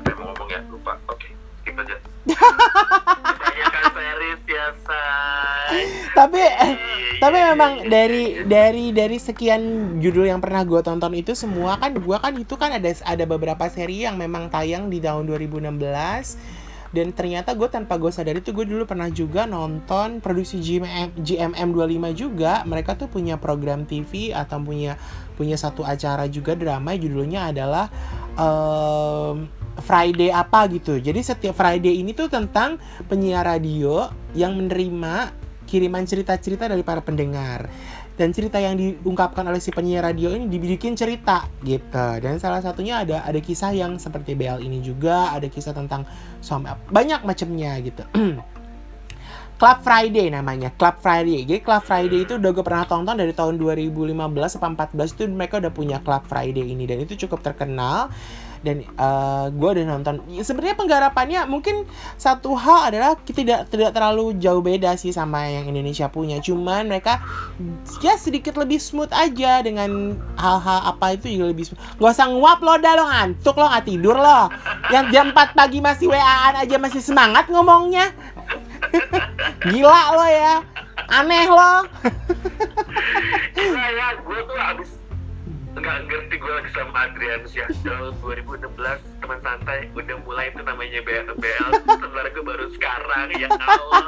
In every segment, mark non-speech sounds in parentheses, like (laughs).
apa yang mau ngomong ya lupa. Oke skip aja. (laughs) Series say tapi eh, Iya, tapi iya, memang iya, dari dari dari sekian judul yang pernah gue tonton itu semua kan gue kan itu kan ada ada beberapa seri yang memang tayang di tahun 2016 dan ternyata gue tanpa gue sadari tuh gue dulu pernah juga nonton produksi GMM GMM 25 juga. Mereka tuh punya program TV atau punya punya satu acara juga drama judulnya adalah em, Friday apa gitu. Jadi setiap Friday ini tuh tentang penyiar radio yang menerima kiriman cerita-cerita dari para pendengar. Dan cerita yang diungkapkan oleh si penyiar radio ini dibikin cerita gitu. Dan salah satunya ada ada kisah yang seperti BL ini juga ada kisah tentang suami banyak macamnya gitu. (clears throat) Club Friday namanya Club Friday. Jadi Club Friday itu udah gue pernah tonton dari tahun 2015 sampai 14 itu mereka udah punya Club Friday ini. Dan itu cukup terkenal dan eh, gue udah nonton. Ya, sebenarnya penggarapannya mungkin satu hal adalah kita tidak tidak terlalu jauh beda sih sama yang Indonesia punya. Cuman mereka ya sedikit lebih smooth aja dengan hal-hal apa itu juga lebih smooth. Gak usah nguap lo dah lo ngantuk lo nggak tidur lo. Yang jam 4 pagi masih WA-an aja masih semangat ngomongnya. (laughs) Gila lo ya. Aneh lo. Gila ya, gue tuh abis nggak ngerti gue lagi sama Adrian sih tahun 2016 teman santai udah mulai itu namanya BL BL sebenarnya gue baru sekarang ya Allah.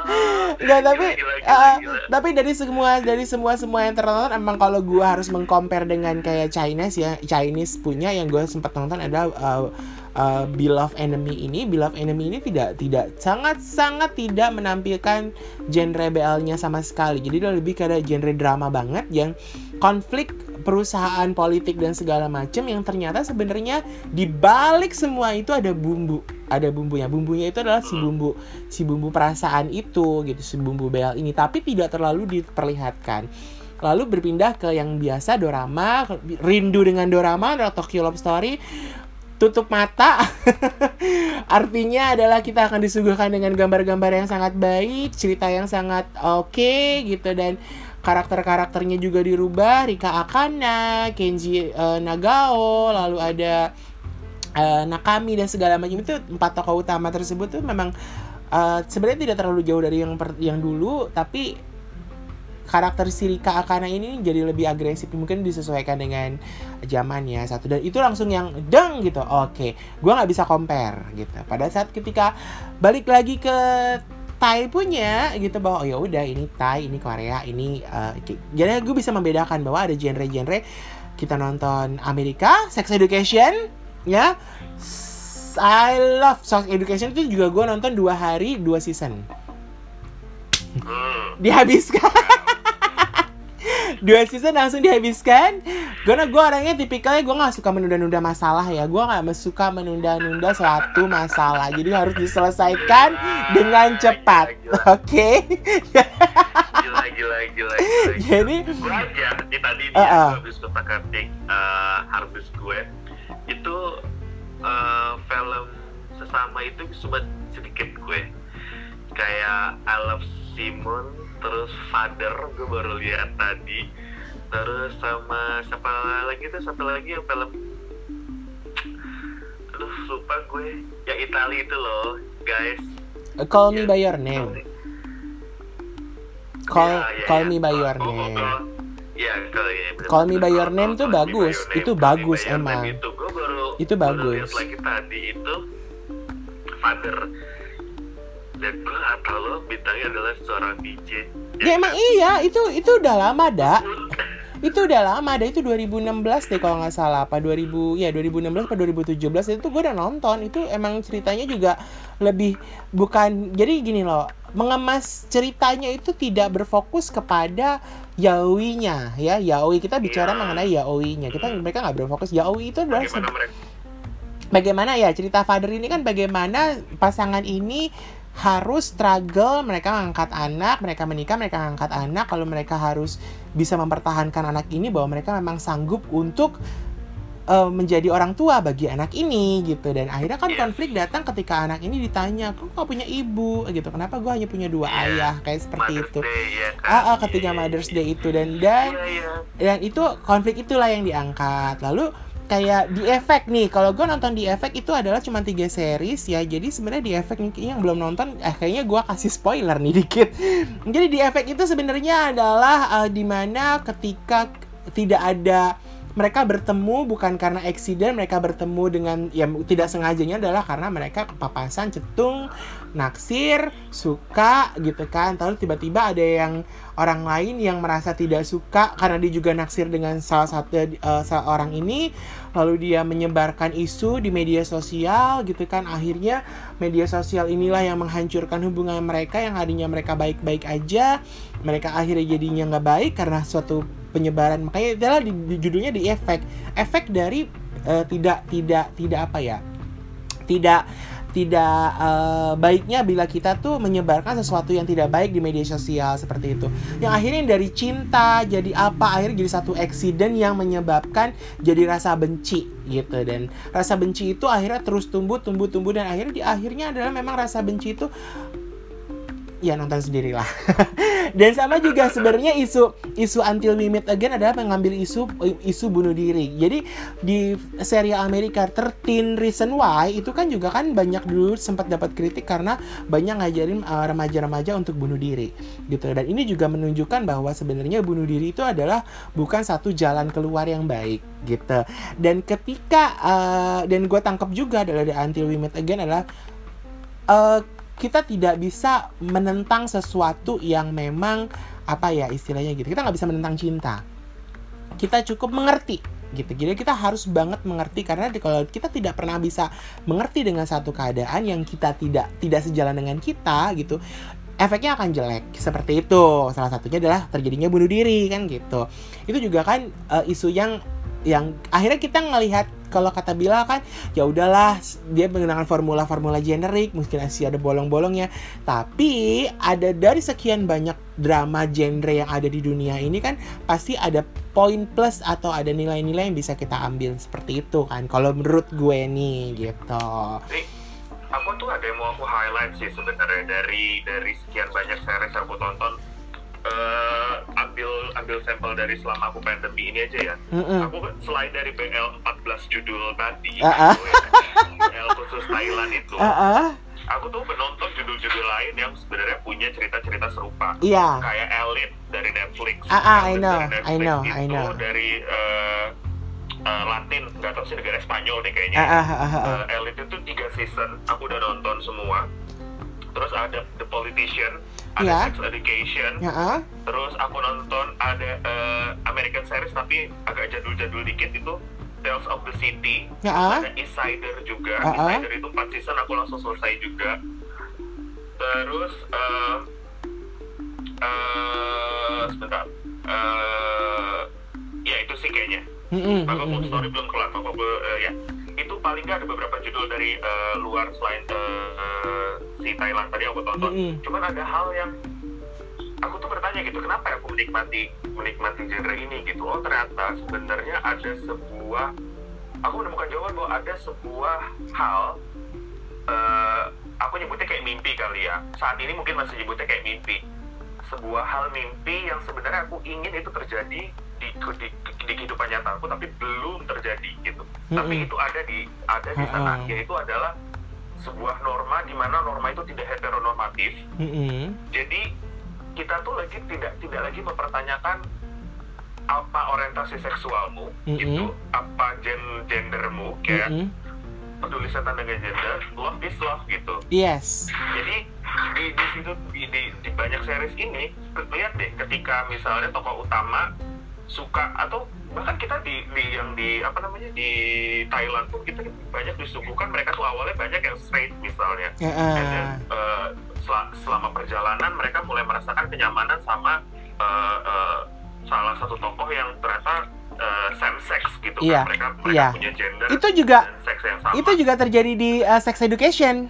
Nggak, tapi Gila, gila, eh, gila. tapi dari semua dari semua semua yang tertonton emang kalau gua harus mengcompare dengan kayak Chinese ya Chinese punya yang gue sempat nonton adalah uh, uh, Beloved Enemy ini. Beloved Enemy ini tidak tidak sangat sangat tidak menampilkan genre BL-nya sama sekali. Jadi dia lebih kayak genre drama banget yang konflik perusahaan politik dan segala macam yang ternyata sebenarnya di balik semua itu ada bumbu. Ada bumbunya. Bumbunya itu adalah si bumbu si bumbu perasaan itu gitu si bumbu BL ini. Tapi tidak terlalu diperlihatkan. Lalu berpindah ke yang biasa dorama rindu dengan dorama atau Tokyo Love Story. Tutup mata. (laughs) Artinya adalah kita akan disuguhkan dengan gambar-gambar yang sangat baik cerita yang sangat oke gitu dan karakter-karakternya juga dirubah. Rika Akana Kenji eh, Nagao lalu ada eh, Nakami dan segala macam. Itu empat tokoh utama tersebut tuh memang eh, sebenarnya tidak terlalu jauh dari yang per- yang dulu tapi karakter si Rika Akana ini jadi lebih agresif mungkin disesuaikan dengan zamannya satu. Dan itu langsung yang deng gitu. Oke gua nggak bisa compare gitu. Pada saat ketika balik lagi ke Thai punya gitu bahwa oh ya udah ini Thai ini Korea ini ki- jadi gue bisa membedakan bahwa ada genre-genre kita nonton Amerika Sex Education ya. I love Sex Education itu juga gue nonton dua hari dua season. Hmm. dihabiskan (laughs) dua season langsung dihabiskan. Karena gue orangnya tipikalnya gue nggak suka menunda-nunda masalah ya. Gue nggak suka menunda-nunda suatu masalah. Jadi harus diselesaikan dengan cepat. Oke? Gila gila gila, gila. jadi gue aja di tadi dia Uh-uh. uh habis kepaketing uh, harvest gue. Itu uh, film sesama itu cuma sedikit gue. Kayak I Love Simon terus Father gue baru lihat tadi. Terus sama siapa lagi tuh? Satu lagi yang film? Aduh lupa gue. Yang Itali itu loh guys. Call me by your name. Call Ya, ya, call ya. me by Oh, your oh, name. Oh, kalau ya, bener. Call Me By Your Call- Name call- tuh Call Me By bagus. Your Name, Itu Call Me bagus emang. Name Itu. Gue baru Itu baru bagus. lagi tadi itu. Father dan gue gak tau loh bintangnya adalah seorang DJ. ya emang iya itu itu udah lama dak itu udah lama ada itu 2016 deh kalau nggak salah. Apa 2000 ya 2016 atau 2017 itu gue udah nonton. Itu emang ceritanya juga lebih bukan jadi gini loh mengemas ceritanya itu tidak berfokus kepada yaoinya ya. Yaoi kita bicara Iya. mengenai yaoinya. Kita mereka nggak berfokus. Yaoi itu adalah Bagaimana bagaimana ya cerita father ini kan bagaimana pasangan ini harus struggle mereka ngangkat anak mereka menikah mereka ngangkat anak. Kalau mereka harus bisa mempertahankan anak ini bahwa mereka memang sanggup untuk eh, menjadi orang tua bagi anak ini gitu. Dan akhirnya kan Iya. konflik datang ketika anak ini ditanya kok gak punya ibu? Gitu. Kenapa gue hanya punya dua Iya. ayah? Kayak seperti Mother's itu. Day, ya kan? ah, ah, ketika Iya, Mother's. Day itu. Dan dan dan itu konflik itulah yang diangkat. Lalu kayak di efek nih. Kalau gue nonton di efek itu adalah cuma tiga series ya. Jadi sebenarnya di efek nih, yang belum nonton eh kayaknya gue kasih spoiler nih (laughs) dikit. Jadi di efek itu sebenarnya adalah uh, di mana ketika tidak ada mereka bertemu bukan karena eksiden mereka bertemu dengan ya tidak sengajanya adalah karena mereka kepapasan cetung naksir suka gitu kan. Lalu tiba-tiba ada yang orang lain yang merasa tidak suka karena dia juga naksir dengan salah satu uh, seorang ini. Lalu dia menyebarkan isu di media sosial gitu kan. Akhirnya media sosial inilah yang menghancurkan hubungan mereka yang harinya mereka baik-baik aja. Mereka akhirnya jadinya nggak baik karena suatu penyebaran. Makanya adalah di, di judulnya di efek efek dari uh, tidak tidak tidak apa ya? Tidak tidak uh, baiknya bila kita tuh menyebarkan sesuatu yang tidak baik di media sosial seperti itu. Yang akhirnya dari cinta jadi apa akhirnya jadi satu eksiden yang menyebabkan jadi rasa benci gitu. Dan rasa benci itu akhirnya terus tumbuh tumbuh tumbuh dan akhirnya di akhirnya adalah memang rasa benci itu ya nonton sendirilah. (laughs) Dan sama juga sebenarnya isu isu Until We Meet Again adalah mengambil isu isu bunuh diri. Jadi di serial Amerika 13 Reason Why itu kan juga kan banyak dulu sempat dapat kritik karena banyak ngajarin uh, remaja-remaja untuk bunuh diri gitu. Dan ini juga menunjukkan bahwa sebenarnya bunuh diri itu adalah bukan satu jalan keluar yang baik gitu. Dan ketika uh, dan gue tangkap juga adalah di Until We Meet Again adalah uh, kita tidak bisa menentang sesuatu yang memang apa ya istilahnya gitu. Kita nggak bisa menentang cinta. Kita cukup mengerti gitu. Jadi kita harus banget mengerti karena kalau kita tidak pernah bisa mengerti dengan satu keadaan yang kita tidak tidak sejalan dengan kita gitu, efeknya akan jelek seperti itu. Salah satunya adalah terjadinya bunuh diri kan gitu. Itu juga kan uh, isu yang yang akhirnya kita ngelihat kalau kata Bila kan ya udahlah dia menggunakan formula-formula generik mungkin masih ada bolong-bolongnya. Tapi ada dari sekian banyak drama genre yang ada di dunia ini kan pasti ada poin plus atau ada nilai-nilai yang bisa kita ambil seperti itu kan kalau menurut gue nih gitu. Aku tuh ada yang mau aku highlight sih sebenarnya dari dari sekian banyak series yang aku tonton uh, ambil ambil sampel dari selama aku pandemi ini aja ya. Mm-hmm. Aku selain dari BL 14 judul tadi, uh-uh. gitu ya, BL khusus Thailand itu, uh-uh. aku tuh menonton judul-judul lain yang sebenarnya punya cerita-cerita serupa. Iya. Yeah. Kayak Elite dari Netflix. Uh-uh, I know, Netflix I know, I know. dari uh, uh, Latin, nggak tahu sih negara Spanyol deh kayaknya. Uh, uh, uh, uh. Uh, Elite itu tiga season, aku udah nonton semua. Terus ada The Politician, ada yeah. Sex Education, yeah. terus aku nonton ada uh, American series tapi agak jadul-jadul dikit itu Tales of the City, yeah. terus ada Insider juga, uh -uh. Insider itu 4 season aku langsung selesai juga. Terus uh, uh, sebentar, uh, ya itu sih kayaknya. Mm -hmm. Aku story belum kelar, aku uh, ya paling nggak ada beberapa judul dari uh, luar selain uh, si Thailand tadi aku tonton. Mm -hmm. Cuman ada hal yang aku tuh bertanya gitu, kenapa ya aku menikmati menikmati genre ini gitu? Oh ternyata sebenarnya ada sebuah aku menemukan jawaban bahwa ada sebuah hal uh, aku nyebutnya kayak mimpi kali ya. Saat ini mungkin masih nyebutnya kayak mimpi. Sebuah hal mimpi yang sebenarnya aku ingin itu terjadi di, di, di kehidupan nyata aku tapi belum terjadi gitu mm-hmm. tapi itu ada di ada di sana mm-hmm. yaitu adalah sebuah norma di mana norma itu tidak heteronormatif mm-hmm. jadi kita tuh lagi tidak tidak lagi mempertanyakan apa orientasi seksualmu mm-hmm. gitu apa gen gendermu kayak mm-hmm. peduli setan dengan gender love is love gitu yes jadi di di situ di, di, di banyak series ini lihat deh ketika misalnya tokoh utama suka atau bahkan kita di, di yang di apa namanya di Thailand tuh kita banyak disuguhkan mereka tuh awalnya banyak yang straight misalnya uh. And then, uh, sel selama perjalanan mereka mulai merasakan kenyamanan sama uh, uh, salah satu tokoh yang ternyata uh, same sex gitu iya, kan mereka mereka iya. punya gender itu juga dan seks yang sama. itu juga terjadi di uh, sex education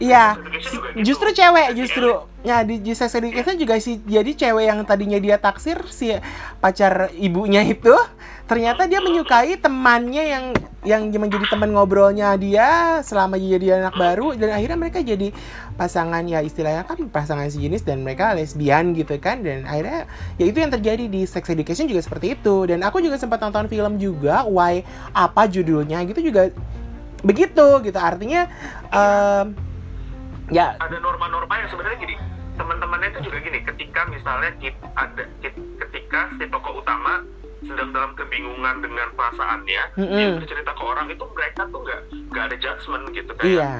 Iya. Gitu. Justru cewek justru. Ya di, di sex education juga sih jadi cewek yang tadinya dia taksir si pacar ibunya itu ternyata dia menyukai temannya yang yang menjadi teman ngobrolnya dia selama dia jadi anak baru dan akhirnya mereka jadi pasangan ya istilahnya kan pasangan sejenis dan mereka lesbian gitu kan dan akhirnya ya itu yang terjadi di sex education juga seperti itu dan aku juga sempat nonton film juga why apa judulnya gitu juga begitu gitu artinya um, ya ada norma-norma yang sebenarnya gini teman-temannya itu juga gini ketika misalnya kita ada ketika si tokoh utama sedang dalam kebingungan dengan perasaannya Mm-mm. dia bercerita ke orang itu mereka tuh nggak nggak ada judgement gitu kayak iya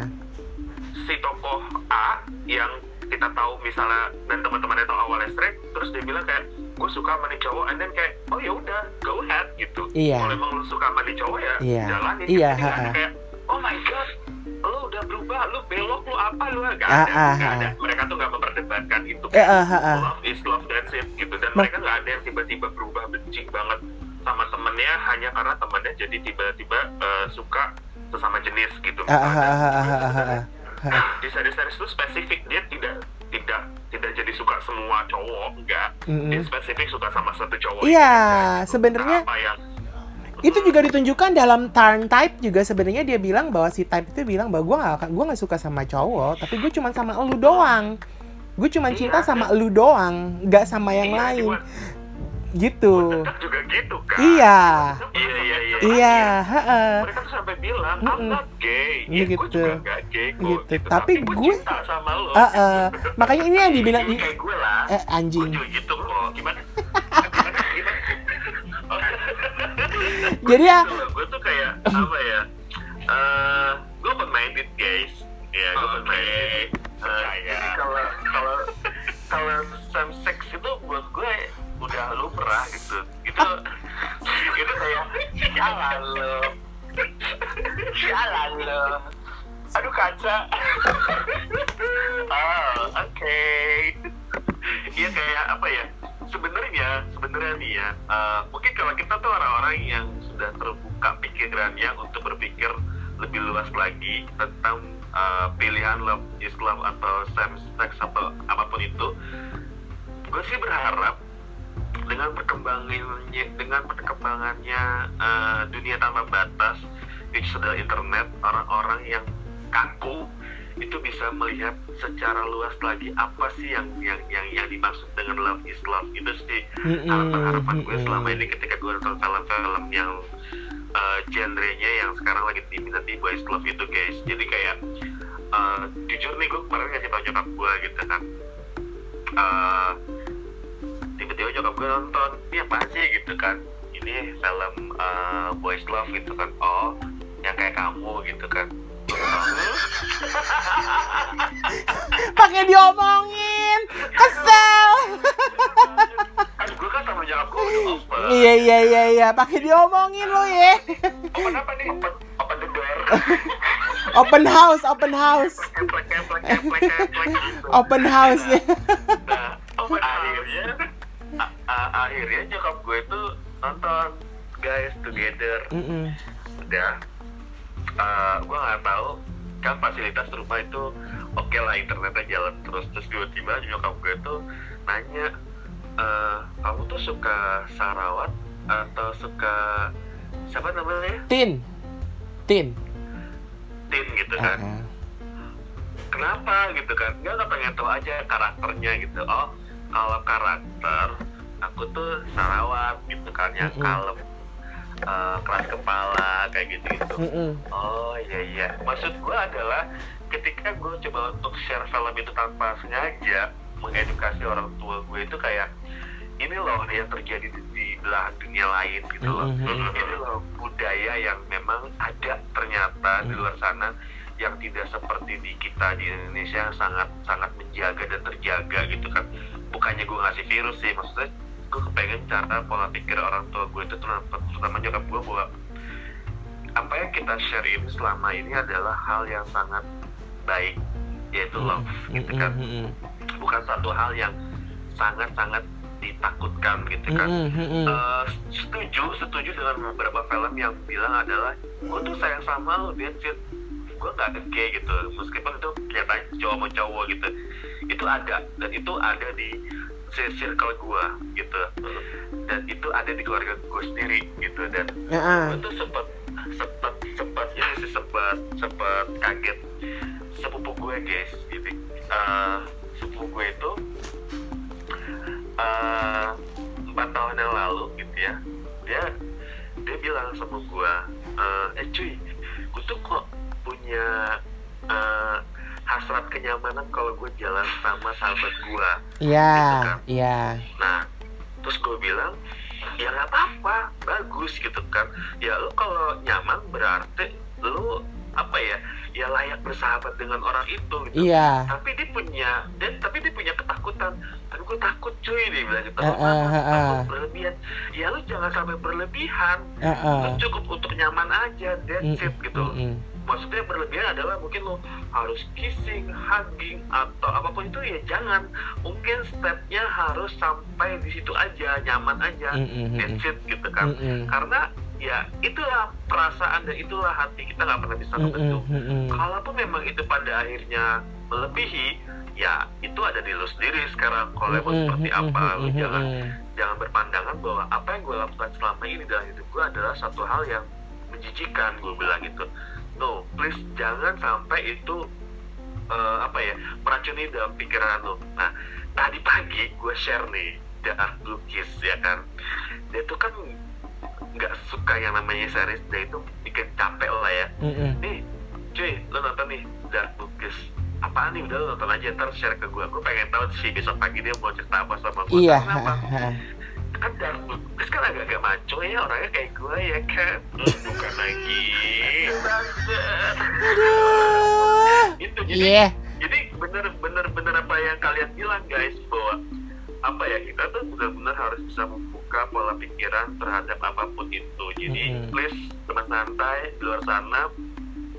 si tokoh A yang kita tahu misalnya dan teman-temannya tahu awalnya straight terus dia bilang kayak gue suka sama nih cowok and then kayak oh ya udah go ahead gitu Iya. kalau emang lu suka sama nih cowok ya Iya. Iya, Jadi nggak ada ha-ha. kayak oh my god lu udah berubah lu belok lu apa lu Ah, ada ah, ah. ada mereka tuh nggak memperdebatkan itu eh, ah, ah, ah. love is love that's it gitu dan Ma- mereka nggak ada yang tiba-tiba berubah benci banget sama temennya hanya karena temennya jadi tiba-tiba eh, suka sesama jenis gitu Ah, ah, ah, ah, ah, ah, ah, ah. Nah, itu spesifik dia tidak tidak tidak jadi suka semua cowok enggak Mm-mm. dia spesifik suka sama satu cowok Iya, Itu sebenarnya apa yang itu juga ditunjukkan dalam turn type juga. Sebenarnya dia bilang bahwa si type itu bilang bahwa gue gak gua nggak suka sama cowok tapi gue cuma sama elu doang. Gue cuma cinta Iya. sama elu doang nggak sama yang Iya, lain. gitu. juga gitu kan? Iya. Iya iya iya. Iya heeh. mereka tuh sampai bilang Mm-mm. I'm not gay. Iya, ya, gue gitu. juga gak gay kok Gitu. gitu. Tapi gue gue- cinta sama lo makanya ini yang dibilang kayak gue lah. Eh anjing. Gue juga gitu kok. Gimana? (laughs) Gimana? Gimana jadi ya gue tuh kayak apa ya eh gue open minded guys. Ya gue open minded. percaya. Kalau kalau kalau same sex itu buat gue udah lumrah gitu. Itu itu kayak jalan lo jalan lo aduh kaca. Oh oke. Iya kayak apa ya sebenarnya sebenarnya nih ya eh, mungkin kalau kita orang-orang yang sudah terbuka pikirannya untuk berpikir lebih luas lagi tentang eh, pilihan Islam atau sex atau apa pun itu. Gue sih berharap dengan perkembangannya dengan perkembangannya eh, dunia tanpa batas which adalah internet orang-orang yang kaku itu bisa melihat secara luas lagi apa sih yang yang yang, yang dimaksud dengan love is love? Itu sih Mm-mm, harapan-harapan gue selama ini ketika gue nonton film-film yang uh, genrenya yang sekarang lagi diminati boys love itu guys. Jadi kayak uh, jujur nih gue kemarin ngasih tau nyokap gue gitu kan. Uh, tiba-tiba nyokap gue nonton ini apa sih? gitu kan. Ini film uh, boys love gitu kan. Oh yang kayak kamu gitu kan pakai diomongin. Kesel. Kan gue kan gue iya iya iya iya. Pakai diomongin lo ya. Open apa nih? Open open the door. Open house open house. Keplek keplek keplek keplek open house. Ya nah akhirnya akhirnya nyokap gue tuh nonton guys together. Udah uh, gue nggak tahu. Kan fasilitas rumah itu oke lah internetnya jalan terus. Terus tiba-tiba nyokap gue tuh nanya "Eh, kamu tuh suka Sarawat atau suka siapa namanya? Tin. Tin. Tin gitu kan. Uh-uh. kenapa? gitu kan. Dia nggak pengen tahu aja karakternya gitu. Oh kalau karakter aku tuh Sarawat gitu kan yang Mm-mm. kalem eh, keras kepala kayak gitu gitu Mm-mm. oh iya iya. Maksud gue adalah ketika gue coba untuk share film itu tanpa sengaja mengedukasi orang tua gue itu kayak ini loh yang terjadi di, di belahan dunia lain gitu loh. Mhm. ini loh budaya yang memang ada ternyata di luar sana yang tidak seperti di kita di Indonesia yang sangat sangat menjaga dan terjaga gitu kan. Bukannya gue ngasih virus sih maksudnya gue kepengen cara pola pikir orang tua gue itu terutama terutama nyokap gue bahwa apa yang kita share ini selama ini adalah hal yang sangat baik yaitu love gitu kan. Mm-mm. bukan satu hal yang sangat-sangat ditakutkan gitu kan. Eh, setuju setuju dengan beberapa film yang bilang adalah gue tuh sayang sama lo that's it gue gak ada gay gitu. Meskipun itu kelihatannya cowok sama cowok gitu. Itu ada dan itu ada di circle gue gitu. Dan itu ada di keluarga gue sendiri gitu. Dan Ya, ah. gue tuh sempet sempet sempet ini sih sempet sempet kaget. Sepupu gue guys gitu. Eh, sepupu gue itu eh, empat tahun yang lalu gitu ya dia dia bilang sama gue eh, eh cuy gue tuh kok punya eh, hasrat kenyamanan kalau gue jalan sama sahabat gue Iya, Gitu kan. iya. Nah, terus gue bilang, ya nggak apa-apa, bagus gitu kan. Ya lu kalau nyaman berarti lu apa ya, ya layak bersahabat dengan orang itu gitu. Iya. Tapi dia punya, dan tapi dia punya ketakutan. Tapi gue takut cuy dia bilang gitu. Kenapa? eh, Takut eh. berlebihan. Ya lu jangan sampai berlebihan. Heeh. Lu cukup untuk nyaman aja, that's Mm, it gitu. mm, mm. Maksudnya berlebihan adalah mungkin lo harus kissing, hugging atau apa pun itu ya jangan. Mungkin stepnya harus sampai di situ aja, nyaman aja, Mm, mm, mm, that's it gitu kan. Mm, mm. Karena ya itulah perasaan dan itulah hati kita nggak pernah bisa Mm, mm, ngebentuk. mm, mm. Kalaupun memang itu pada akhirnya melebihi, ya itu ada di lo sendiri sekarang. Kalau Mm, mau mm, seperti mm, apa, mm, lo mm, jangan mm. jangan berpandangan bahwa apa yang gue lakukan selama ini dalam hidup gue adalah satu hal yang menjijikan gue bilang gitu no please jangan sampai itu eh, apa ya meracuni dalam pikiran lo nah tadi pagi gue share nih Dark Blue Kiss ya kan dia tuh kan nggak suka yang namanya series dia itu bikin capek lah ya Mm, mm. nih cuy lo nonton nih Dark Kiss apaan nih udah lo nonton aja ntar share ke gue gue pengen tahu sih besok pagi dia mau cerita apa sama gue Iya. kenapa (laughs) kan Dark Kiss kan agak-agak maco ya orangnya kayak gue ya kan Hmm, bukan lagi Aduh. itu jadi Iya. jadi bener bener bener apa yang kalian bilang guys bahwa apa ya kita tuh benar-benar harus bisa membuka pola pikiran terhadap apa pun itu jadi Mm-mm. please teman santai di luar sana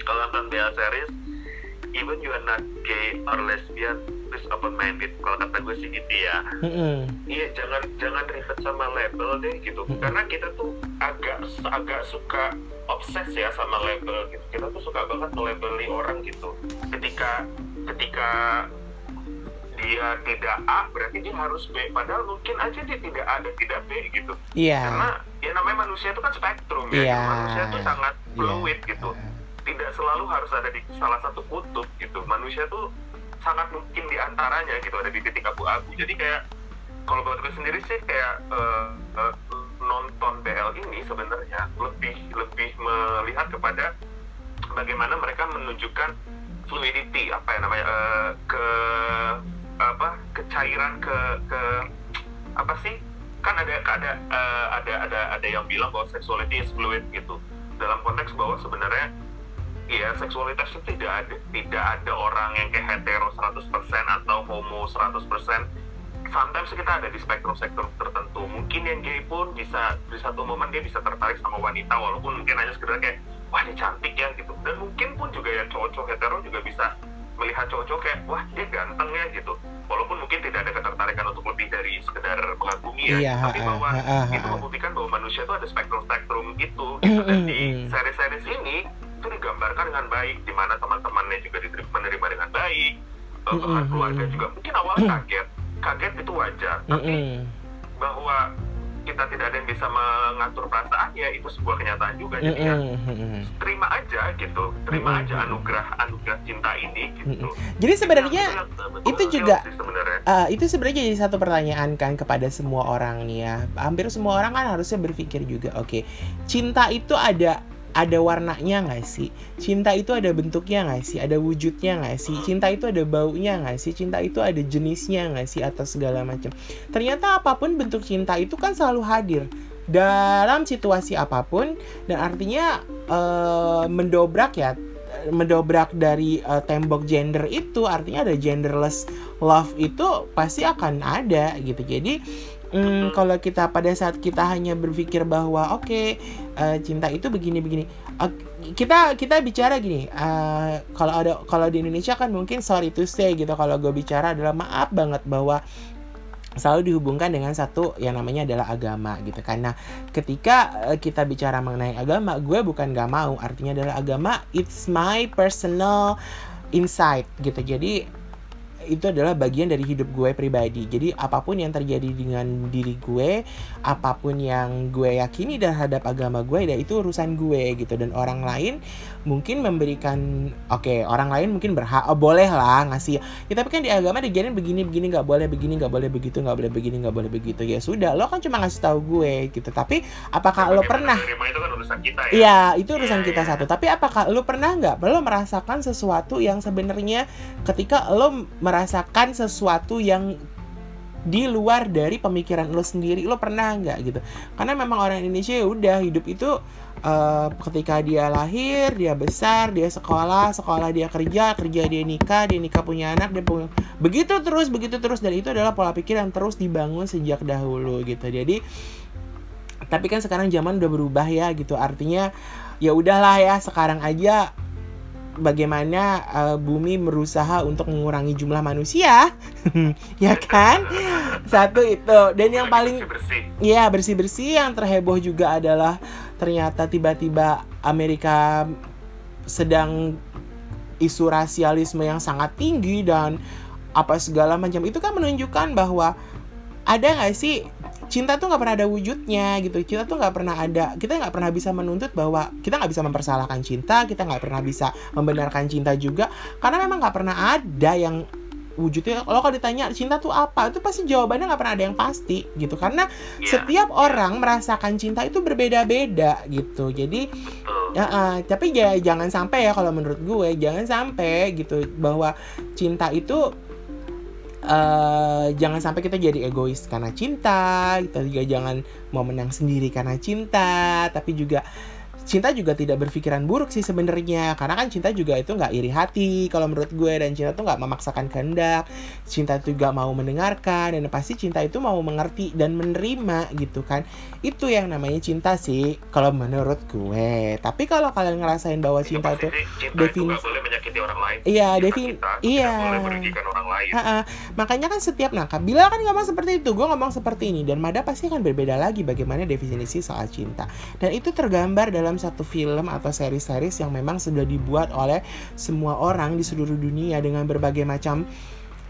kalau nonton BL series even you are not gay or lesbian please open minded kalau kata gue sih gitu ya Mm, mm. Iya jangan jangan ribet sama label deh gitu Mm-mm. karena kita tuh agak agak suka obses ya sama label gitu kita tuh suka banget melabeli orang gitu ketika ketika dia tidak A berarti dia harus B. Padahal mungkin aja dia tidak A dan tidak B gitu. Iya. karena ya namanya manusia itu kan spektrum ya. Iya. manusia tuh sangat Iya. fluid gitu. Tidak selalu harus ada di salah satu kutub gitu. Manusia tuh sangat mungkin di antaranya gitu ada di titik abu-abu jadi kayak kalau buat gue sendiri sih kayak eh, eh, nonton BL ini sebenarnya lebih lebih melihat kepada bagaimana mereka menunjukkan fluidity apa ya namanya eh, ke apa kecairan ke ke apa sih? Kan ada ada eh, ada ada ada yang bilang bahwa sexuality is fluid gitu. Dalam konteks bahwa sebenarnya ya seksualitas itu tidak ada tidak ada orang yang kayak hetero 100% atau homo 100% sometimes kita ada di spektrum-spektrum tertentu. Mungkin yang gay pun bisa di satu momen dia bisa tertarik sama wanita walaupun mungkin hanya sekedar kayak wah dia cantik ya gitu. Dan mungkin pun juga ya cowok-cowok hetero juga bisa melihat cowok-cowok kayak wah dia ganteng ya mengagumi ya Iya, tapi bahwa ha, ha, itu ha. membuktikan bahwa manusia itu ada spektrum-spektrum itu (clears throat) gitu. dan di Mm-mm. series-series ini itu digambarkan dengan baik di mana teman-temannya juga diterima menerima dengan baik eh, bahkan Mm-mm. keluarga juga. Mungkin awalnya kaget kaget itu wajar tapi bahwa kita tidak ada yang bisa mengatur perasaannya itu sebuah kenyataan juga. Jadi ya terima aja gitu terima aja anugerah anugerah cinta ini gitu. Jadi sebenarnya itu juga- Uh, itu sebenarnya jadi satu pertanyaan kan kepada semua orang nih ya. Hampir semua orang kan harusnya berpikir juga, oke, cinta itu ada ada warnanya nggak sih? Cinta itu ada bentuknya nggak sih? Ada wujudnya nggak sih? Cinta itu ada baunya nggak sih? Cinta itu ada jenisnya nggak sih? Atau segala macam. Ternyata apa pun bentuk cinta itu kan selalu hadir dalam situasi apa pun dan artinya eh, mendobrak ya mendobrak dari eh, tembok gender itu artinya ada genderless love itu pasti akan ada gitu. Jadi mm, kalau kita pada saat kita hanya berpikir bahwa oke eh, cinta itu begini begini Ok, kita kita bicara gini eh, kalau ada kalau di Indonesia kan mungkin sorry to say gitu kalau gue bicara adalah maaf banget bahwa selalu dihubungkan dengan satu yang namanya adalah agama gitu karena ketika eh, kita bicara mengenai agama gue bukan gak mau artinya adalah agama it's my personal insight gitu. Jadi itu adalah bagian dari hidup gue pribadi. Jadi apa pun yang terjadi dengan diri gue apa pun yang gue yakini terhadap agama gue ya itu urusan gue gitu. Dan orang lain mungkin memberikan oke okay, orang lain mungkin berhak oh, boleh lah ngasih. Ya tapi kan di agama dijarin begini begini nggak boleh begini nggak boleh begitu nggak boleh begini nggak boleh begitu. Ya sudah lo kan cuma ngasih tahu gue gitu. Tapi apakah Ya, lo pernah itu kan urusan kita ya. Iya, itu urusan Iya, kita iya. satu. Tapi apakah lo pernah nggak? Lo merasakan sesuatu yang sebenarnya ketika lo merasakan sesuatu yang di luar dari pemikiran lo sendiri, lo pernah nggak gitu? Karena memang orang Indonesia ya udah hidup itu eh, ketika dia lahir, dia besar, dia sekolah, sekolah dia kerja, kerja dia nikah, dia nikah punya anak, dia punya begitu terus, begitu terus dan itu adalah pola pikir yang terus dibangun sejak dahulu gitu. Jadi tapi kan sekarang zaman udah berubah ya gitu artinya ya udahlah ya sekarang aja bagaimana eh, bumi berusaha untuk mengurangi jumlah manusia. (laughs) Ya kan? Satu itu. Dan yang paling Iya bersih-bersih. Yang terheboh juga adalah ternyata tiba-tiba Amerika sedang isu rasialisme yang sangat tinggi dan apa segala macam. Itu kan menunjukkan bahwa ada nggak sih cinta tuh nggak pernah ada wujudnya gitu. Cinta tuh nggak pernah ada kita nggak pernah bisa menuntut bahwa kita nggak bisa mempersalahkan cinta kita nggak pernah bisa membenarkan cinta juga karena memang nggak pernah ada yang wujudnya. Kalau kalau ditanya cinta tuh apa? Itu pasti jawabannya nggak pernah ada yang pasti gitu. Karena Iya, setiap orang merasakan cinta itu berbeda-beda gitu. Jadi Ya, ah, tapi ya jangan sampai ya kalau menurut gue jangan sampai gitu bahwa cinta itu eh jangan sampai kita jadi egois karena cinta, kita juga jangan mau menang sendiri karena cinta, tapi juga cinta juga tidak berpikiran buruk sih sebenarnya. Karena kan cinta juga itu nggak iri hati kalau menurut gue. Dan cinta tuh nggak memaksakan kehendak. Cinta juga mau mendengarkan. Dan pasti cinta itu mau mengerti dan menerima gitu kan. Itu yang namanya cinta sih kalau menurut gue. Tapi kalau kalian ngerasain bahwa Itu cinta itu cinta itu definisi- boleh menyakiti orang lain. Iya kita iya. boleh merugikan orang lain. Ha-ha. Makanya kan setiap nah Kabila kan ngomong seperti itu, gue ngomong seperti ini. Dan Mada pasti kan berbeda lagi bagaimana definisi soal cinta. Dan itu tergambar dalam satu film atau seri-series yang memang sudah dibuat oleh semua orang di seluruh dunia dengan berbagai macam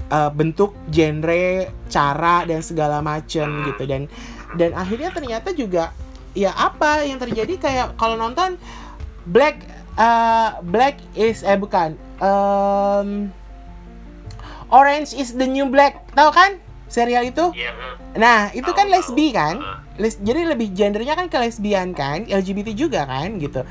uh, bentuk, genre, cara dan segala macam gitu dan dan akhirnya ternyata juga ya apa yang terjadi kayak kalau nonton Black uh, Black is eh bukan um, Orange is the New Black, tahu kan? Serial itu? Iya, eh, Nah, itu kan lesbi kan? Les, jadi lebih gendernya kan ke lesbian kan, LGBT juga kan gitu.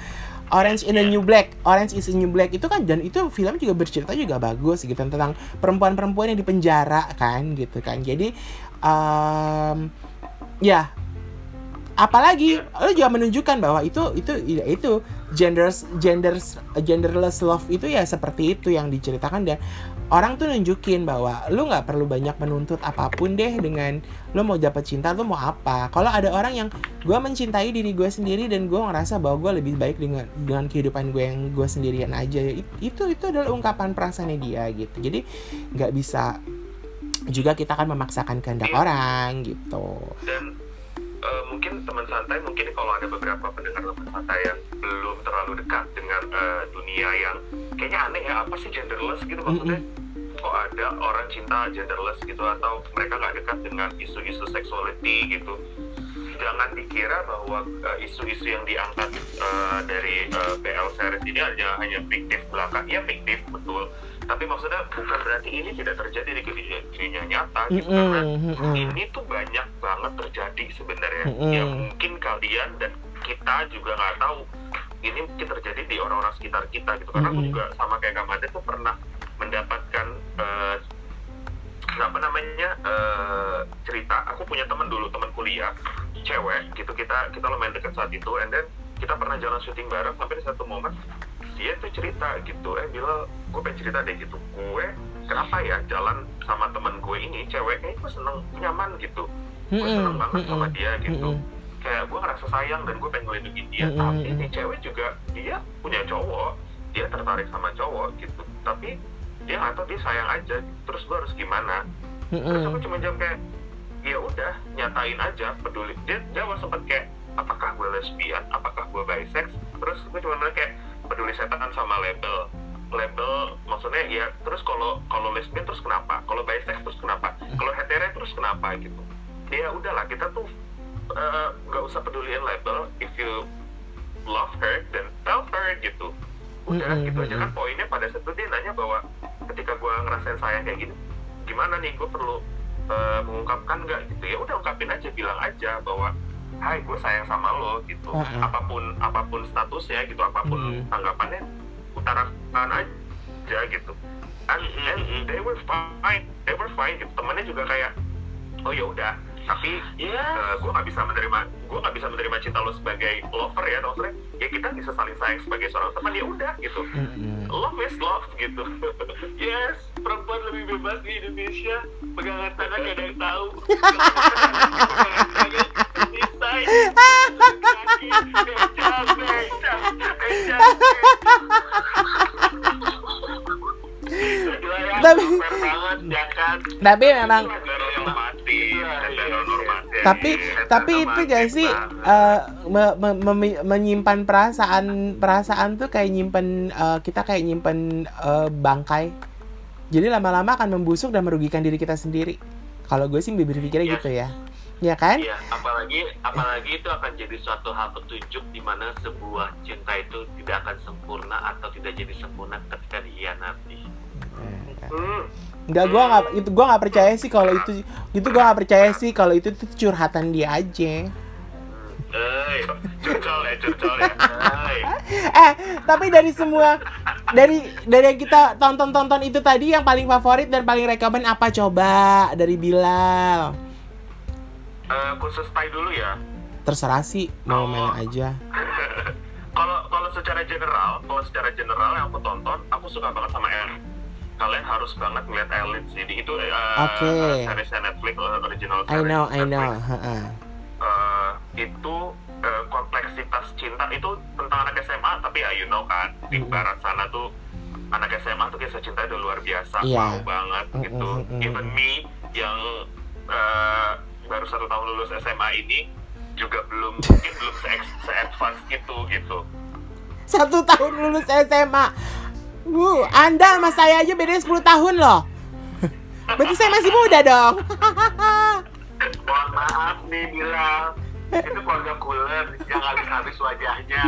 Orange in the New Black, Orange is the New Black itu kan dan itu film juga bercerita juga bagus gitu tentang perempuan-perempuan yang dipenjara kan gitu kan. Jadi um, ya apalagi lo juga menunjukkan bahwa itu itu ya itu genders genders genderless love itu ya seperti itu yang diceritakan dan orang tuh nunjukin bahwa lu nggak perlu banyak menuntut apa pun deh dengan lu mau dapat cinta lu mau apa kalau ada orang yang gue mencintai diri gue sendiri dan gue ngerasa bahwa gue lebih baik dengan dengan kehidupan gue yang gue sendirian aja it- itu itu adalah ungkapan perasaannya dia gitu jadi nggak bisa juga kita kan memaksakan kehendak Iya. orang gitu dan eh, mungkin teman santai mungkin kalau ada beberapa pendengar teman santai yang belum terlalu dekat dengan eh, dunia yang kayaknya aneh ya apa sih genderless gitu maksudnya? Kok ada orang cinta genderless gitu atau mereka nggak dekat dengan isu-isu sexuality gitu? Jangan dikira bahwa eh, isu-isu yang diangkat eh, dari eh, BL series ini hanya hanya fiktif belaka iya fiktif betul. Tapi maksudnya bukan berarti ini tidak terjadi di dunia, dunia nyata gitu karena ini tuh banyak banget terjadi sebenarnya. Mm-mm. ya mungkin kalian dan kita juga nggak tahu ini mungkin terjadi di orang-orang sekitar kita gitu. Karena aku Mm-mm. juga sama kayak Kamade tuh pernah mendapatkan eh, apa namanya eh, cerita. Aku punya teman dulu teman kuliah cewek gitu. Kita kita lumayan dekat saat itu. And then kita pernah jalan syuting bareng sampai di satu momen dia tuh cerita gitu. Eh bilang gue pengen cerita deh gitu. Gue kenapa ya jalan sama temen gue ini ceweknya gue seneng nyaman gitu. Gue seneng banget sama dia gitu. Kayak gue ngerasa sayang dan gue pengen ngelindungin dia. Mm-mm. tapi nih cewek juga dia punya cowok dia tertarik sama cowok gitu. Tapi dia nggak tahu dia sayang aja. Terus gue harus gimana? Terus aku cuma jawab kayak ya udah nyatain aja peduli. Dia awal sempet kayak apakah gue lesbian? Apakah gue bisex terus gue cuma bilang kayak peduli setan sama label. Label maksudnya ya terus kalau kalau lesbian terus kenapa? Kalau bisex terus kenapa? Kalau hetero terus kenapa gitu? Ya udahlah kita tuh eh, nggak usah peduliin label if you love her then tell her gitu. Udah Mm-mm, gitu aja kan poinnya pada saat itu dia nanya bahwa ketika gue ngerasain sayang kayak gini gimana nih gue perlu eh, mengungkapkan nggak gitu? Ya udah ungkapin aja bilang aja bahwa hai gue sayang sama lo gitu. Uh-uh. apa pun apa pun statusnya gitu apa pun Mm. tanggapannya utarakan aja gitu. And, and they were fine they were fine gitu. Temennya juga kayak oh ya udah. Tapi Ya. gue nggak bisa menerima gue nggak bisa menerima cinta lo sebagai lover ya maksudnya ya kita bisa saling sayang sebagai seorang teman ya udah gitu. Love is love gitu. (laughs) Yes perempuan lebih bebas di Indonesia. Pegangan tangan gak ada yang tahu. (laughs) Pegangan tangan bisa ya, Tapi- banget ya kan? Tapi memang tapi tapi itu gak sih eh, me- me- memi- menyimpan perasaan perasaan tuh kayak nyimpen eh, kita kayak nyimpen eh, bangkai jadi lama-lama akan membusuk dan merugikan diri kita sendiri kalau gue sih berpikirnya Yes. gitu ya ya kan Iya, apalagi apalagi itu akan jadi suatu hal petunjuk di mana sebuah cinta itu tidak akan sempurna atau tidak jadi sempurna ketika dihianati. Hmm. Enggak, gue nggak itu gue nggak percaya sih kalau itu itu gue nggak percaya sih kalau itu tuh curhatan dia aja Eh, curcol ya, curcol ya. Eh, (laughs) eh tapi dari semua dari dari yang kita tonton tonton itu tadi yang paling favorit dan paling rekomen apa coba dari Bilal eh, khusus Thai dulu ya. terserah sih mau mana aja (laughs) Kalau kalau secara general, kalau secara general yang aku tonton, aku suka banget sama Elite. Kalian harus banget ngeliat Elite sih. Itu Oke. eh, seriesnya Netflix, eh, original I series know I know Netflix. heeh. Eh, itu eh, kompleksitas cinta itu tentang anak SMA, tapi ya you know kan di barat sana tuh anak SMA tuh kisah cinta udah luar biasa, Iya. mau banget gitu. Mm-mm, mm-mm. Even me yang eh, baru satu tahun lulus SMA ini juga belum mungkin belum se advance itu gitu. satu tahun lulus SMA Bu, Anda sama saya aja bedanya 10 tahun loh. (laughs) Berarti saya masih muda dong. Mohon maaf nih bilang itu keluarga kuler yang habis-habis wajahnya.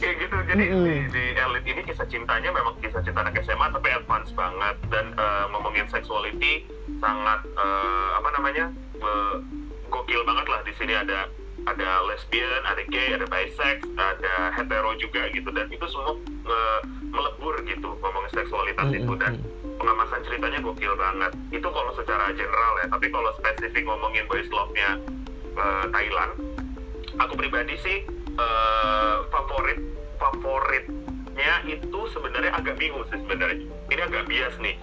kayak gitu. Jadi Mm-mm. di, di Elite ini kisah cintanya memang kisah cinta anak SMA tapi advance banget. Dan eh, ngomongin sexuality sangat eh, apa namanya eh, gokil banget lah. Di sini ada ada lesbian, ada gay, ada bisex, ada hetero juga gitu. Dan itu semua melebur gitu ngomongin seksualitas itu. dan pengemasan ceritanya gokil banget. Itu kalau secara general ya tapi kalau spesifik ngomongin boys love-nya eh, Thailand aku pribadi sih eh, favorit favoritnya itu sebenarnya agak bingung sih sebenarnya. Ini agak bias nih.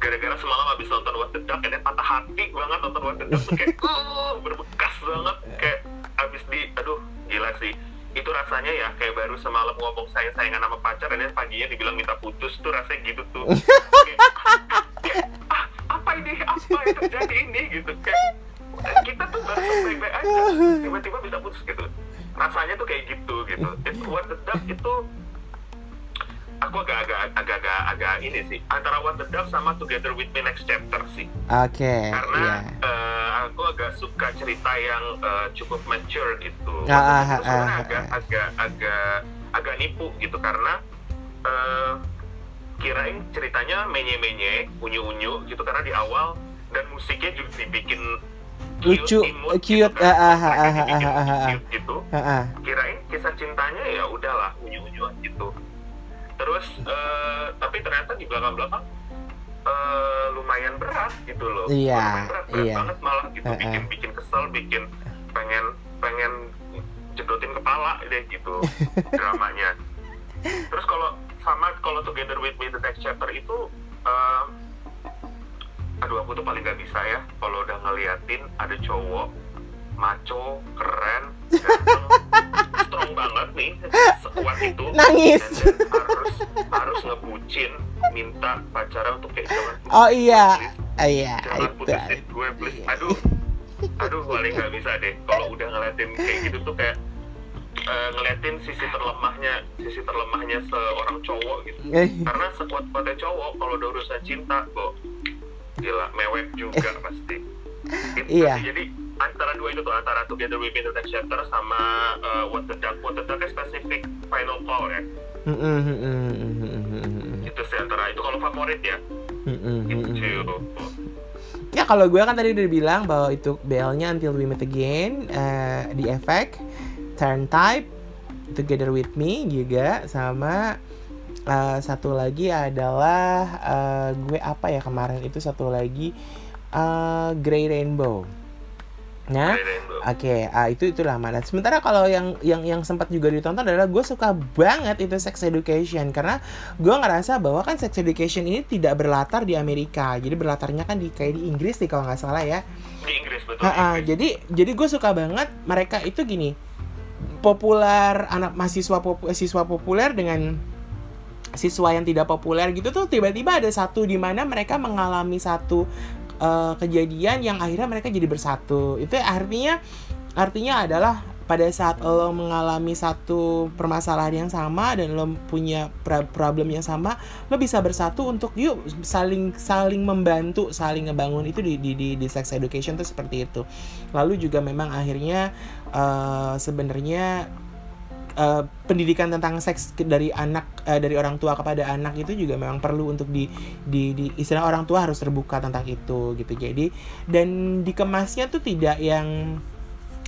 Gara-gara semalam habis nonton What the Duck ini patah hati banget nonton What the Duck kayak uh, (laughs) berbekas banget kayak habis di aduh gila sih. Itu rasanya ya kayak baru semalam ngomong sayang sayangan sama pacar dan paginya dibilang minta putus tuh rasanya gitu tuh. (laughs) Kayak, ah, apa ini? Apa yang terjadi ini? Gitu kayak kita tuh baru baik-baik aja. Tiba-tiba bisa putus gitu. Rasanya tuh kayak gitu gitu. Itu what the duck itu aku agak-agak agak-agak agak ini sih. Antara what the duck sama together with me next chapter sih. Oke, karena iya. eh, aku agak suka cerita yang eh, cukup mature gitu. Ah, ah, sebenarnya ah, agak ah. agak agak agak nipu gitu. Karena eh, kirain ceritanya menye-menye unyu-unyu gitu. Karena di awal dan musiknya juga dibikin Lucu, imut cute, gitu kan. ah, ah, ah, Mereka ah, dibikin ah, ah, ah. cute gitu. Heeh. kirain kisah cintanya ya udahlah unyu-unyuan gitu terus eh, tapi ternyata di belakang-belakang eh, lumayan berat gitu loh Iya, lumayan berat, berat iya. banget malah gitu Eh, eh. bikin bikin kesel bikin pengen pengen jedotin kepala deh gitu (laughs) dramanya terus kalau sama kalau Together with Me the next chapter itu eh, aduh aku tuh paling gak bisa ya kalau udah ngeliatin ada cowok maco keren ganteng (laughs) strong banget nih (laughs) sekuat itu. Nangis. Harus harus ngebucin minta pacaran untuk kayak jangan Oh iya, please. Ah, iya jangan itu. putusin gue please. Aduh aduh paling gak bisa deh. Kalau udah ngeliatin kayak gitu tuh kayak uh, ngeliatin sisi terlemahnya sisi terlemahnya seorang cowok gitu. Eh, karena sekuat kuatnya cowok kalau udah urusan cinta kok gila mewek juga pasti. Gitu Iya. jadi antara dua itu tuh antara Together We Build the Chapter sama uh, What the Dark What the Dark kan spesifik Final Call ya. Itu sih antara itu kalau favorit ya. itu Ya kalau gue kan tadi udah bilang bahwa itu belnya Until We Meet Again, eh, uh, The Effect, Turn Type, Together With Me juga sama uh, satu lagi adalah uh, gue apa ya kemarin itu satu lagi uh, Grey Rainbow. Nah, Rainbow. Oke, ah, itu itulah mana. Sementara kalau yang yang yang sempat juga ditonton adalah gue suka banget itu Sex Education karena gue ngerasa bahwa kan Sex Education ini tidak berlatar di Amerika, jadi berlatarnya kan di kayak di Inggris nih kalau nggak salah ya. di Inggris betul Ha, Inggris. jadi jadi gue suka banget mereka itu gini populer anak mahasiswa popu- siswa populer dengan siswa yang tidak populer gitu tuh tiba-tiba ada satu di mana mereka mengalami satu eh, kejadian yang akhirnya mereka jadi bersatu. Itu artinya artinya adalah pada saat lo mengalami satu permasalahan yang sama dan lo punya problem yang sama lo bisa bersatu untuk yuk saling saling membantu saling ngebangun. Itu di di di, di sex education tuh seperti itu. Lalu juga memang akhirnya eh, sebenarnya eh, pendidikan tentang seks dari anak eh, dari orang tua kepada anak itu juga memang perlu untuk di di, di istilah orang tua harus terbuka tentang itu gitu. Jadi dan dikemasnya tuh tidak yang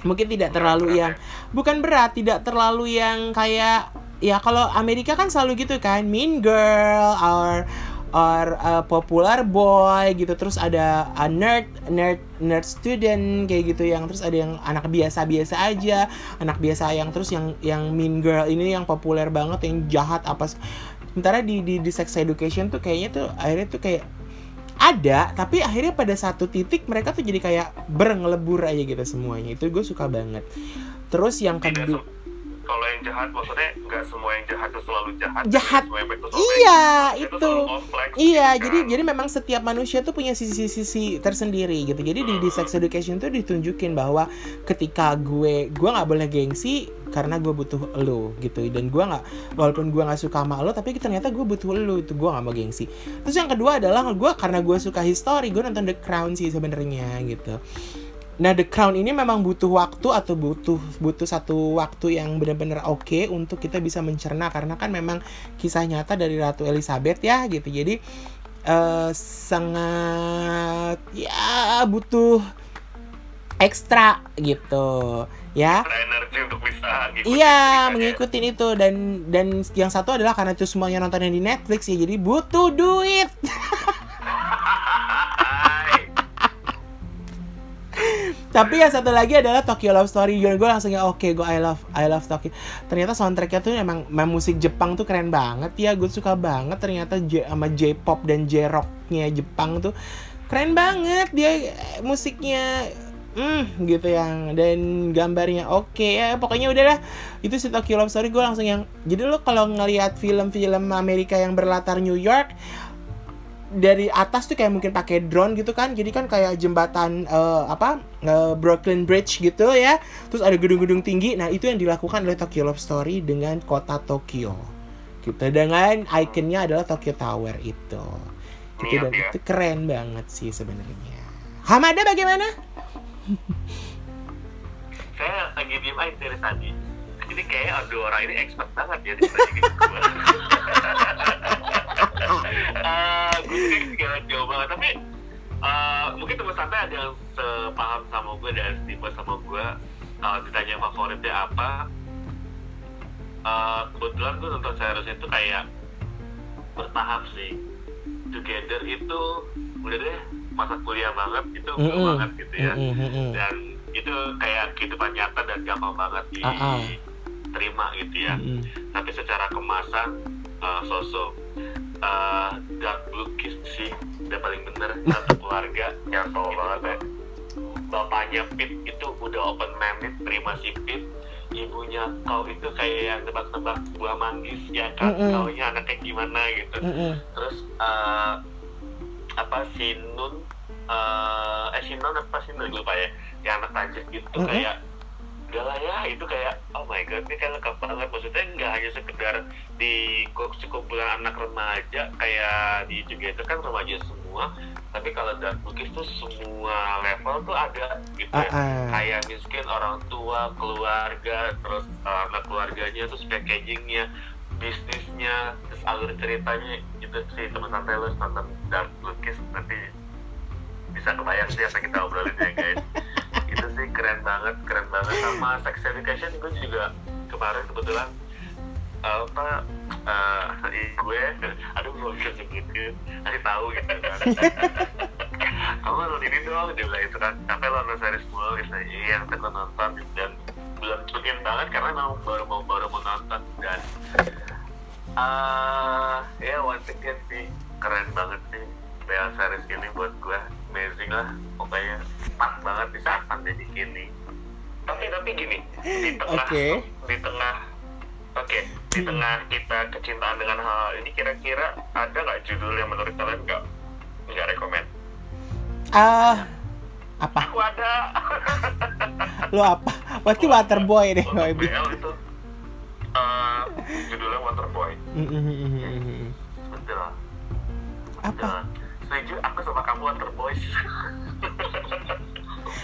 mungkin tidak terlalu yang bukan berat tidak terlalu yang kayak ya kalau Amerika kan selalu gitu kan mean girl or or uh, popular boy gitu. Terus ada a nerd nerd nerd student kayak gitu yang terus ada yang anak biasa biasa aja anak biasa yang terus yang yang mean girl ini yang populer banget yang jahat apa se- sementara di di, di sex education tuh kayaknya tuh akhirnya tuh kayak ada tapi akhirnya pada satu titik mereka tuh jadi kayak berengelebur aja gitu semuanya. Itu gue suka banget. Terus yang kedua kalau yang jahat maksudnya nggak semua yang jahat itu selalu jahat Jahat. Semua yang baik itu selalu Iya, baik. itu. kompleks, Iya, gitu jadi kan. jadi memang setiap manusia tuh punya sisi-sisi tersendiri gitu. Jadi di, di sex education tuh ditunjukin bahwa ketika gue gue nggak boleh gengsi karena gue butuh lo gitu dan gue nggak walaupun gue nggak suka sama lo tapi ternyata gue butuh lo itu gue nggak mau gengsi. Terus yang kedua adalah gue karena gue suka history gue nonton The Crown sih sebenarnya gitu. Nah, The Crown ini memang butuh waktu atau butuh butuh satu waktu yang benar-benar oke untuk kita bisa mencerna karena kan memang kisah nyata dari Ratu Elizabeth ya gitu. Jadi eh, sangat ya butuh ekstra gitu ya. Ada energi untuk bisa ngikutin Iya, ceritanya. mengikuti itu dan dan yang satu adalah karena itu semuanya nontonnya di Netflix ya, jadi butuh duit. (laughs) Tapi yang satu lagi adalah Tokyo Love Story. Gue gue langsung ya oke, gue I love I love Tokyo. Ternyata soundtracknya tuh emang, emang musik Jepang tuh keren banget ya. Gue suka banget ternyata J, sama J-pop dan J-rocknya Jepang tuh keren banget dia eh, musiknya. Hmm, gitu yang dan gambarnya oke ya pokoknya udahlah itu si Tokyo Love Story gue langsung yang jadi lo kalau ngelihat film-film Amerika yang berlatar New York dari atas tuh kayak mungkin pakai drone gitu kan. Jadi kan kayak jembatan eh, apa eh, Brooklyn Bridge gitu ya. Terus ada gedung-gedung tinggi. Nah itu yang dilakukan oleh Tokyo Love Story dengan kota Tokyo. Gitu. Dengan ikonnya adalah Tokyo Tower itu. Gitu dan ya. itu keren banget sih sebenarnya. Hamada bagaimana? Saya lagi diem aja dari tadi. Jadi kayaknya ada orang ini expert banget ya di gitu (laughs) gue Eh, gue sih gak jauh banget tapi eh, mungkin teman santai ada yang sepaham sama gue dan setipe sama gue kalau ditanya favoritnya apa eh, kebetulan gue nonton series itu kayak bertahap sih Together itu udah deh masa kuliah banget itu gue Mm-mm. banget gitu ya Mm-mm, mm-mm. dan itu kayak kehidupan nyata dan gampang banget Ah, ah. diterima gitu ya Mm-mm. tapi secara kemasan uh, sosok uh, dark blue kiss sih udah paling bener. Satu keluarga yang tau banget ya. Bapaknya Pit itu udah open minded terima si Pit. Ibunya kau itu kayak yang tebak-tebak buah manggis ya kan? Mm-mm. kaunya anaknya gimana gitu. Mm-mm. terus eh, apa si Nun eh eh si Non apa sih? Nun lupa ya. Yang anak tajik gitu Mm-mm. kayak udah lah ya itu kayak oh my god ini kayak lengkap banget. Maksudnya nggak hanya sekedar di sekumpulan anak remaja kayak di juga itu kan remaja semua. Tapi kalau dark lukis tuh semua level tuh ada gitu ya. Ah, ah. kayak miskin orang tua keluarga terus uh, anak keluarganya terus packagingnya bisnisnya terus alur ceritanya gitu sih. Teman santai lu nonton dark lukis nanti bisa kebayang sih apa kita obrolin ya guys. (laughs) Itu sih keren banget sama sex education gue juga kemarin kebetulan uh, apa uh, gue aduh gue bisa sebutin nanti tahu gitu kan. (laughs) Kamu nonton ini dong dia bilang itu kan. Capek lo nonton gitu iya yang tadi nonton. Dan belum ikutin banget karena memang baru mau baru mau nonton. Dan ah ya once again sih keren banget sih BL series ini buat gue amazing lah pokoknya. Pas banget di saat pandemi ini tapi tapi gini di tengah Oke. di tengah oke di tengah kita kecintaan dengan hal ini kira-kira ada nggak judul yang menurut kalian nggak nggak rekomend Ah, apa? aku ada Lo apa? Berarti Waterboy deh, untuk Baby. BL itu eh, judulnya Waterboy Mm, mm, mm, mm, mm, mm. betul Apa? setuju aku sama kamu Waterboy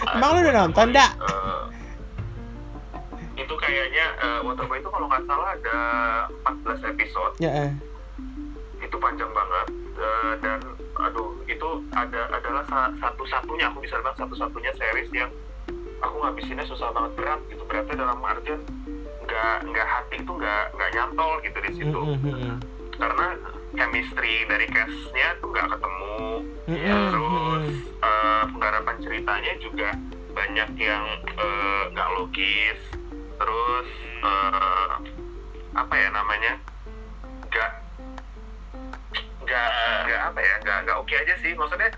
Emang lu udah nonton, Dak? Eh, itu kayaknya eh, Waterboy itu kalau nggak salah ada 14 episode. Ya, eh. itu panjang banget Eh, dan aduh itu ada adalah sa- satu-satunya aku bisa bilang satu-satunya series yang aku ngabisinnya susah banget berat gitu. Beratnya dalam artian nggak nggak hati itu nggak nggak nyantol gitu di situ. Mm, mm, mm. karena chemistry dari castnya tuh nggak ketemu. Mm, ya, mm, terus eh, penggarapan ceritanya juga banyak yang nggak logis terus eh, apa ya namanya nggak nggak nggak apa ya nggak nggak oke aja sih maksudnya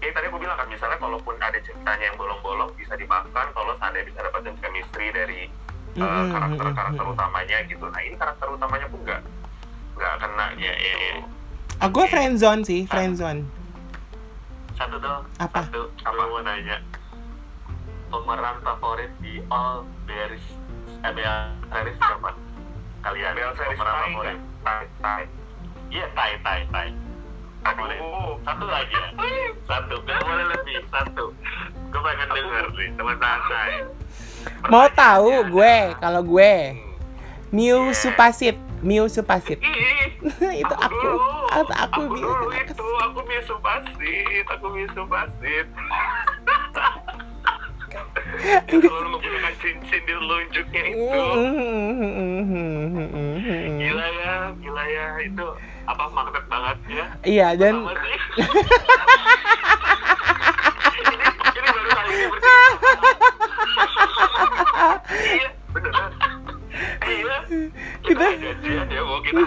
ya tadi aku bilang kan misalnya kalaupun ada ceritanya yang bolong-bolong bisa dimaafkan kalau seandainya bisa dapetin chemistry dari Mm, uh, mm, karakter-karakter mm. utamanya gitu nah ini karakter utamanya pun nggak nggak kena ya ya ya Ah, gue friendzone sih, friendzone. satu dong Apa? satu apa mau nanya pemeran favorit di all bears ABL series siapa kalian ABL series pemeran favorit. Tai tai. Iya tai tai tai. Favorit Aduh. satu aja satu gak boleh lebih. Satu. Gue pengen denger nih teman santai Mau tahu gue, kalau gue? Hmm. Miu Yeah. Supasit, Miu Supasit. (laughs) Itu aku, dulu, aku, aku, aku aku pasit aku (laughs) misu pasit yang selalu menggunakan cincin di telunjuknya itu. Gila ya gila ya. Itu apa magnet banget ya? Iya dan ini, (laughs) ini baru kali ini iya beneran. Iya. Kita Kita- gajian ya mau kita (laughs)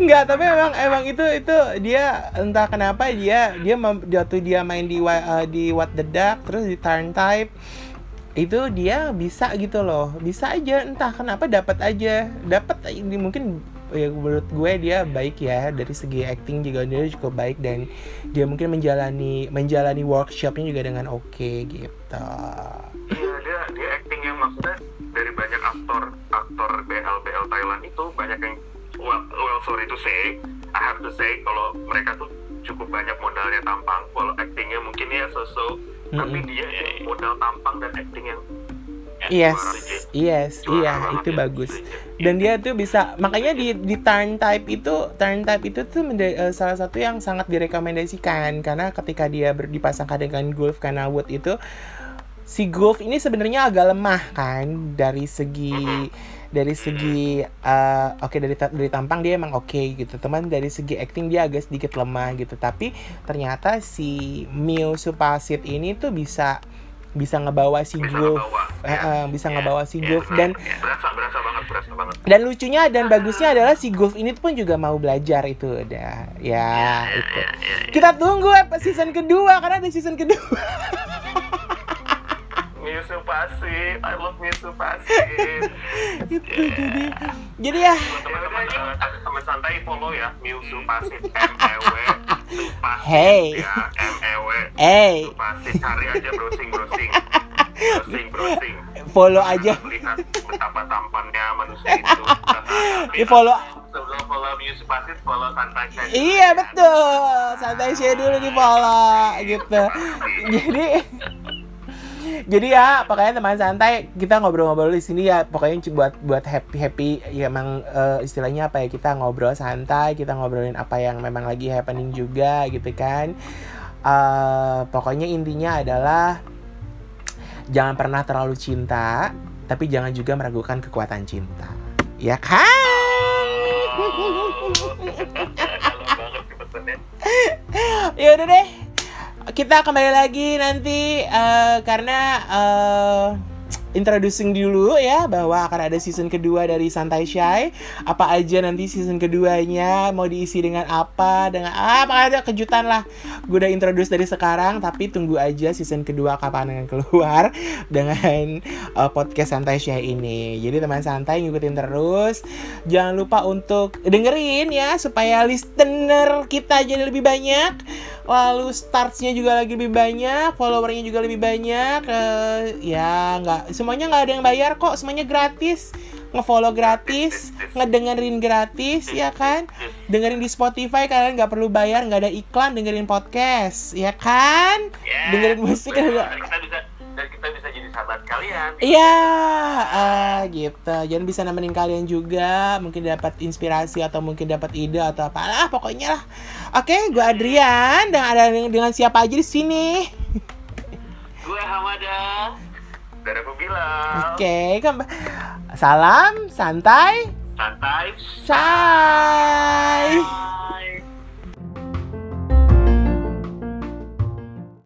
Enggak, tapi emang emang itu itu dia entah kenapa dia dia waktu dia main di eh, di What the Duck terus di Turn Type itu dia bisa gitu loh bisa aja entah kenapa dapat aja. Dapat mungkin ya menurut gue dia baik ya dari segi acting juga dia cukup baik dan dia mungkin menjalani menjalani workshopnya juga dengan oke gitu. Iya dia dia acting yang maksudnya dari banyak aktor aktor BL BL Thailand itu banyak yang well, well sorry to say I have to say kalau mereka tuh cukup banyak modalnya tampang. Kalau actingnya mungkin ya so-so. Tapi Mm-mm. dia modal tampang dan acting yang yes yes iya itu ya. bagus. Dan dia tuh bisa makanya di di turn type itu turn type itu tuh menda- eh, salah satu yang sangat direkomendasikan. Karena ketika dia ber- dipasangkan dengan Gulf Wood itu si Gulf ini sebenarnya agak lemah kan dari segi dari segi eh, oke dari ta- dari tampang dia emang oke gitu. Teman dari segi acting dia agak sedikit lemah gitu. Tapi ternyata si Mio Supasit ini tuh bisa bisa ngebawa si ngebawa. Eh, eh, bisa Iya, ngebawa si Gulf iya, dan berasa berasa banget berasa banget. dan lucunya dan bagusnya adalah si Gulf ini pun juga mau belajar itu. Udah ya itu kita tunggu season kedua karena ada season kedua (laughs) Misu Pasit I love Misu (laughs) Pasit itu jadi. Jadi ya. Teman-teman teman santai follow ya. Miusu (laughs) Pasit M E W. Supasit Hey. ya M E W. Eh Supasit cari aja browsing browsing. Browsing (laughs) browsing. Follow aja. Melihat betapa tampannya manusia itu. Di follow- sebelum follow music pasit follow santai Share. iya betul. Santai share dulu di follow gitu. Jadi jadi ya pokoknya teman santai kita ngobrol-ngobrol di sini ya. Pokoknya buat buat happy happy ya emang eh, istilahnya apa ya kita ngobrol santai kita ngobrolin apa yang memang lagi happening juga gitu kan. Eh, pokoknya intinya adalah jangan pernah terlalu cinta tapi jangan juga meragukan kekuatan cinta. Ya kan? (laughs) Ya udah deh kita kembali lagi nanti eh, karena eh, introducing dulu ya bahwa akan ada season kedua dari Santai Shy. Apa aja nanti season keduanya mau diisi dengan apa dengan ah apa ada kejutan lah. Gue udah introduce dari sekarang tapi tunggu aja season kedua kapan akan keluar (laughs) dengan eh, podcast Santai Shy ini. Jadi teman santai ngikutin terus. Jangan lupa untuk dengerin ya supaya listener kita jadi lebih banyak lalu startsnya juga lagi lebih banyak followernya juga lebih banyak eh, ya nggak semuanya nggak ada yang bayar kok semuanya gratis. Ngefollow gratis ngedengerin gratis ya kan? Dengerin di Spotify kalian nggak perlu bayar nggak ada iklan dengerin podcast ya kan? Ya, dengerin musik kita bisa dan kita bisa jadi sahabat kalian. Iya, ah, gitu. Jangan bisa nemenin kalian juga, mungkin dapat inspirasi atau mungkin dapat ide atau apalah, pokoknya lah. Oke, gue Adrian dan ada dengan, dengan siapa aja di sini. gue Hamada. Dan aku bilang. Oke, kemb- salam santai, santai. Say.